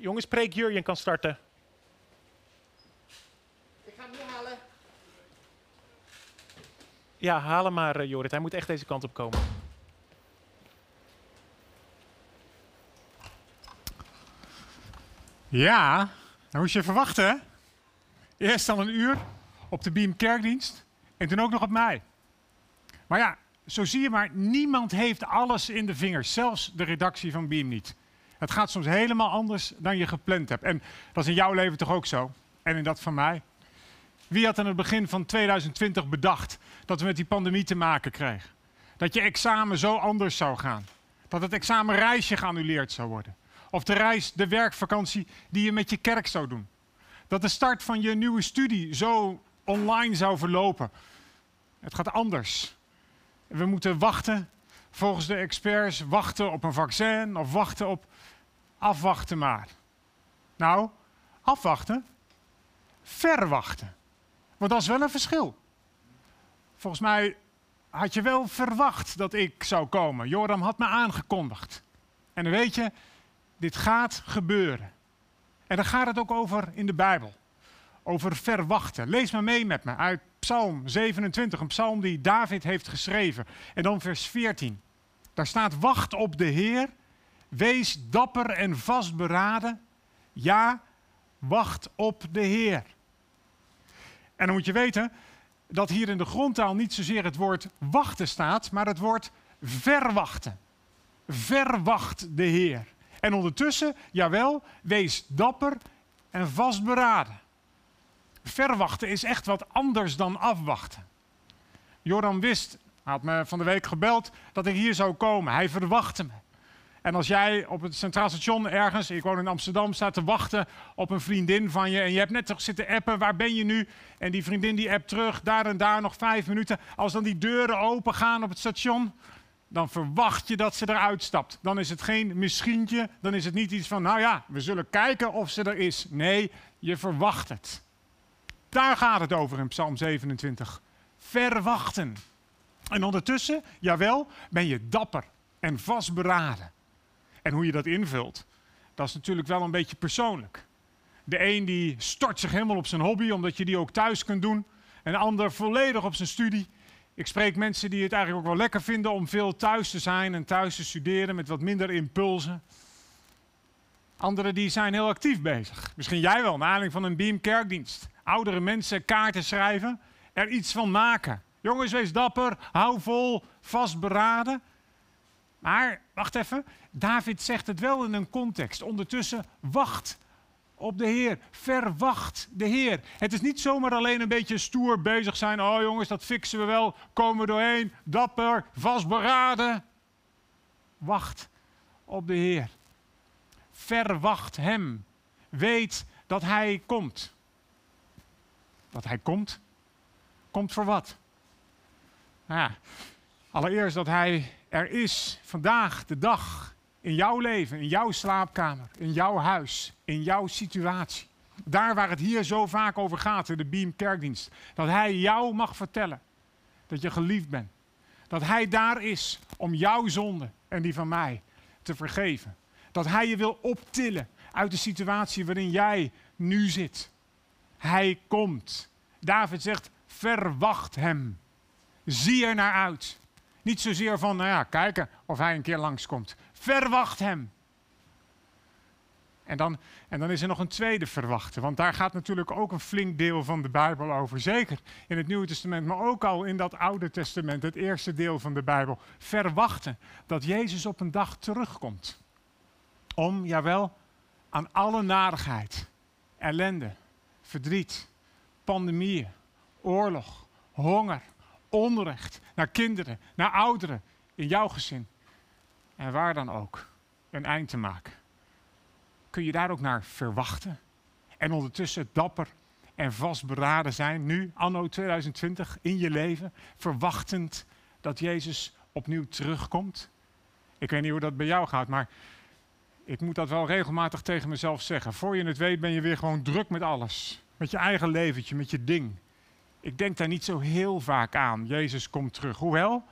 Jongens, preek Jurjen kan starten. Ik ga hem nu halen. Ja, haal hem maar, eh, Jorrit. Hij moet echt deze kant op komen. Ja, dan moest je verwachten? Eerst al een uur op de Beam Kerkdienst en toen ook nog op mij. Maar ja, zo zie je maar, niemand heeft alles in de vingers, zelfs de redactie van Beam niet. Het gaat soms helemaal anders dan je gepland hebt. En dat is in jouw leven toch ook zo? En in dat van mij? Wie had aan het begin van 2020 bedacht dat we met die pandemie te maken kregen? Dat je examen zo anders zou gaan? Dat het examenreisje geannuleerd zou worden? Of de reis, de werkvakantie die je met je kerk zou doen? Dat de start van je nieuwe studie zo online zou verlopen? Het gaat anders. We moeten wachten, volgens de experts, wachten op een vaccin of wachten op afwachten maar. Nou, afwachten, verwachten. Want dat is wel een verschil. Volgens mij had je wel verwacht dat ik zou komen. Joram had me aangekondigd. En dan weet je, dit gaat gebeuren. En daar gaat het ook over in de Bijbel. Over verwachten. Lees maar mee met me uit Psalm 27, een psalm die David heeft geschreven. En dan vers 14. Daar staat: Wacht op de Heer, wees dapper en vastberaden. Ja, wacht op de Heer. En dan moet je weten dat hier in de grondtaal niet zozeer het woord wachten staat, maar het woord verwachten. Verwacht de Heer. En ondertussen, jawel, wees dapper en vastberaden. Verwachten is echt wat anders dan afwachten. Joram wist, hij had me van de week gebeld, dat ik hier zou komen. Hij verwachtte me. En als jij op het Centraal Station ergens, ik woon in Amsterdam, staat te wachten op een vriendin van je en je hebt net toch zitten appen, waar ben je nu? En die vriendin die appt terug, daar en daar nog vijf minuten. Als dan die deuren open gaan op het station, dan verwacht je dat ze eruit stapt. Dan is het geen misschientje, dan is het niet iets van, nou ja, we zullen kijken of ze er is. Nee, je verwacht het. Daar gaat het over in Psalm 27. Verwachten. En ondertussen, jawel, ben je dapper en vastberaden. En hoe je dat invult, dat is natuurlijk wel een beetje persoonlijk. De een die stort zich helemaal op zijn hobby, omdat je die ook thuis kunt doen. En de ander volledig op zijn studie. Ik spreek mensen die het eigenlijk ook wel lekker vinden om veel thuis te zijn en thuis te studeren met wat minder impulsen. Anderen die zijn heel actief bezig. Misschien jij wel, naar aanleiding van een Beam kerkdienst. Oudere mensen kaarten schrijven, er iets van maken. Jongens, wees dapper, hou vol, vastberaden. Maar, wacht even, David zegt het wel in een context. Ondertussen, wacht op de Heer. Verwacht de Heer. Het is niet zomaar alleen een beetje stoer bezig zijn. Oh jongens, dat fixen we wel. Komen we doorheen. Dapper, vastberaden. Wacht op de Heer. Verwacht Hem. Weet dat Hij komt. Dat Hij komt? Komt voor wat? Ja, allereerst dat Hij er is vandaag de dag in jouw leven, in jouw slaapkamer, in jouw huis, in jouw situatie. Daar waar het hier zo vaak over gaat, in de Beam Kerkdienst. Dat Hij jou mag vertellen dat je geliefd bent. Dat Hij daar is om jouw zonde en die van mij te vergeven. Dat Hij je wil optillen uit de situatie waarin jij nu zit. Hij komt. David zegt, verwacht Hem. Zie er naar uit. Niet zozeer van, nou ja, kijken of hij een keer langskomt. Verwacht hem. En dan, en dan is er nog een tweede verwachten, want daar gaat natuurlijk ook een flink deel van de Bijbel over. Zeker in het Nieuwe Testament, maar ook al in dat Oude Testament, het eerste deel van de Bijbel. Verwachten dat Jezus op een dag terugkomt. Om, jawel, aan alle narigheid, ellende, verdriet, pandemieën, oorlog, honger, onrecht naar kinderen, naar ouderen in jouw gezin en waar dan ook een eind te maken. Kun je daar ook naar verwachten? En ondertussen dapper en vastberaden zijn, nu, anno 2020, in je leven, verwachtend dat Jezus opnieuw terugkomt? Ik weet niet hoe dat bij jou gaat, maar ik moet dat wel regelmatig tegen mezelf zeggen. Voor je het weet ben je weer gewoon druk met alles. Met je eigen leventje, met je ding. Ik denk daar niet zo heel vaak aan. Jezus komt terug. Hoewel,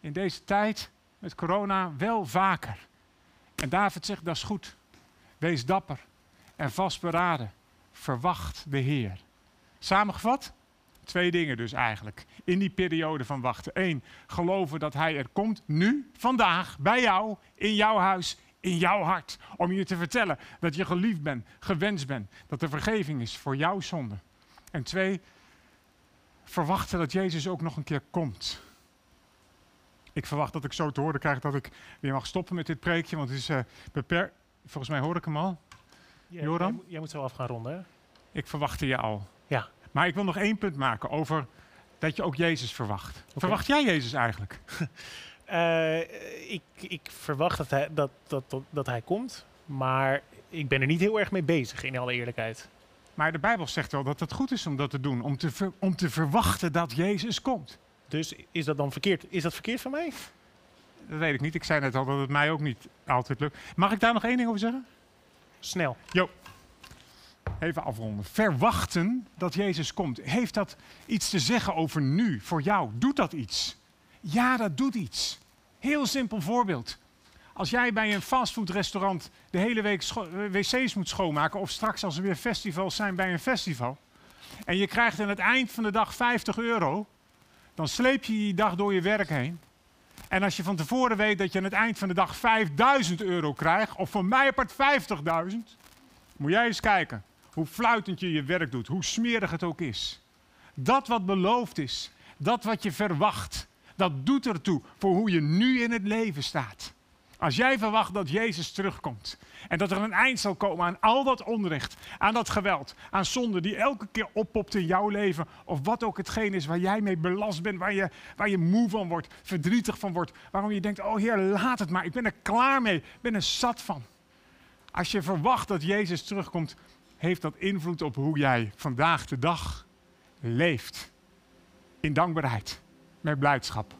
in deze tijd met corona wel vaker. En David zegt, dat is goed. Wees dapper en vastberaden. Verwacht de Heer. Samengevat? Twee dingen dus eigenlijk. In die periode van wachten. Eén, geloven dat Hij er komt nu, vandaag, bij jou, in jouw huis, in jouw hart. Om je te vertellen dat je geliefd bent, gewenst bent. Dat er vergeving is voor jouw zonde. En twee, verwachten dat Jezus ook nog een keer komt. Ik verwacht dat ik zo te horen krijg dat ik weer mag stoppen met dit preekje, want het is uh, beperkt. Volgens mij hoor ik hem al. Ja, Joram? Jij, moet- jij moet zo af gaan ronden, hè? Ik verwachtte je al. Ja. Maar ik wil nog één punt maken over dat je ook Jezus verwacht. Verwacht jij Jezus eigenlijk? Eh, ik, ik verwacht dat hij, dat, dat, dat, dat hij komt, maar ik ben er niet heel erg mee bezig, in alle eerlijkheid. Maar de Bijbel zegt wel dat het goed is om dat te doen, om te, ver- om te verwachten dat Jezus komt. Dus is dat dan verkeerd? Is dat verkeerd van mij? Dat weet ik niet. Ik zei net al dat het mij ook niet altijd lukt. Mag ik daar nog één ding over zeggen? Snel. Even afronden. Verwachten dat Jezus komt. Heeft dat iets te zeggen over nu, voor jou? Doet dat iets? Ja, dat doet iets. Heel simpel voorbeeld. Als jij bij een fastfoodrestaurant de hele week eh, wc's moet schoonmaken, of straks als er weer festivals zijn bij een festival, en je krijgt aan het eind van de dag 50 euro, dan sleep je die dag door je werk heen. En als je van tevoren weet dat je aan het eind van de dag 5000 euro krijgt, of van mij apart 50.000, moet jij eens kijken hoe fluitend je je werk doet, hoe smerig het ook is. Dat wat beloofd is, dat wat je verwacht, dat doet ertoe voor hoe je nu in het leven staat. Als jij verwacht dat Jezus terugkomt en dat er een eind zal komen aan al dat onrecht, aan dat geweld, aan zonde die elke keer oppopt in jouw leven, of wat ook hetgeen is waar jij mee belast bent, waar je, waar je moe van wordt, verdrietig van wordt, waarom je denkt, oh Heer, laat het maar, ik ben er klaar mee, ik ben er zat van. Als je verwacht dat Jezus terugkomt, heeft dat invloed op hoe jij vandaag de dag leeft. In dankbaarheid, met blijdschap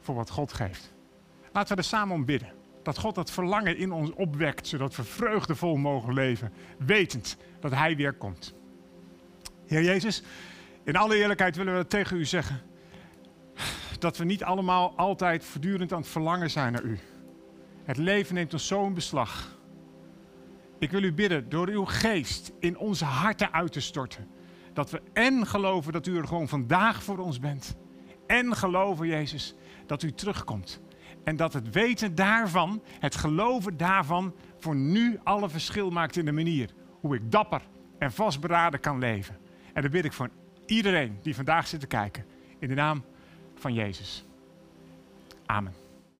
voor wat God geeft. Laten we er samen om bidden. Dat God dat verlangen in ons opwekt, zodat we vreugdevol mogen leven, wetend dat Hij weer komt. Heer Jezus, in alle eerlijkheid willen we tegen U zeggen dat we niet allemaal altijd voortdurend aan het verlangen zijn naar U. Het leven neemt ons zo in beslag. Ik wil u bidden door uw geest in onze harten uit te storten. Dat we en geloven dat u er gewoon vandaag voor ons bent. En geloven, Jezus, dat u terugkomt. En dat het weten daarvan, het geloven daarvan, voor nu alle verschil maakt in de manier hoe ik dapper en vastberaden kan leven. En dat bid ik voor iedereen die vandaag zit te kijken. In de naam van Jezus. Amen.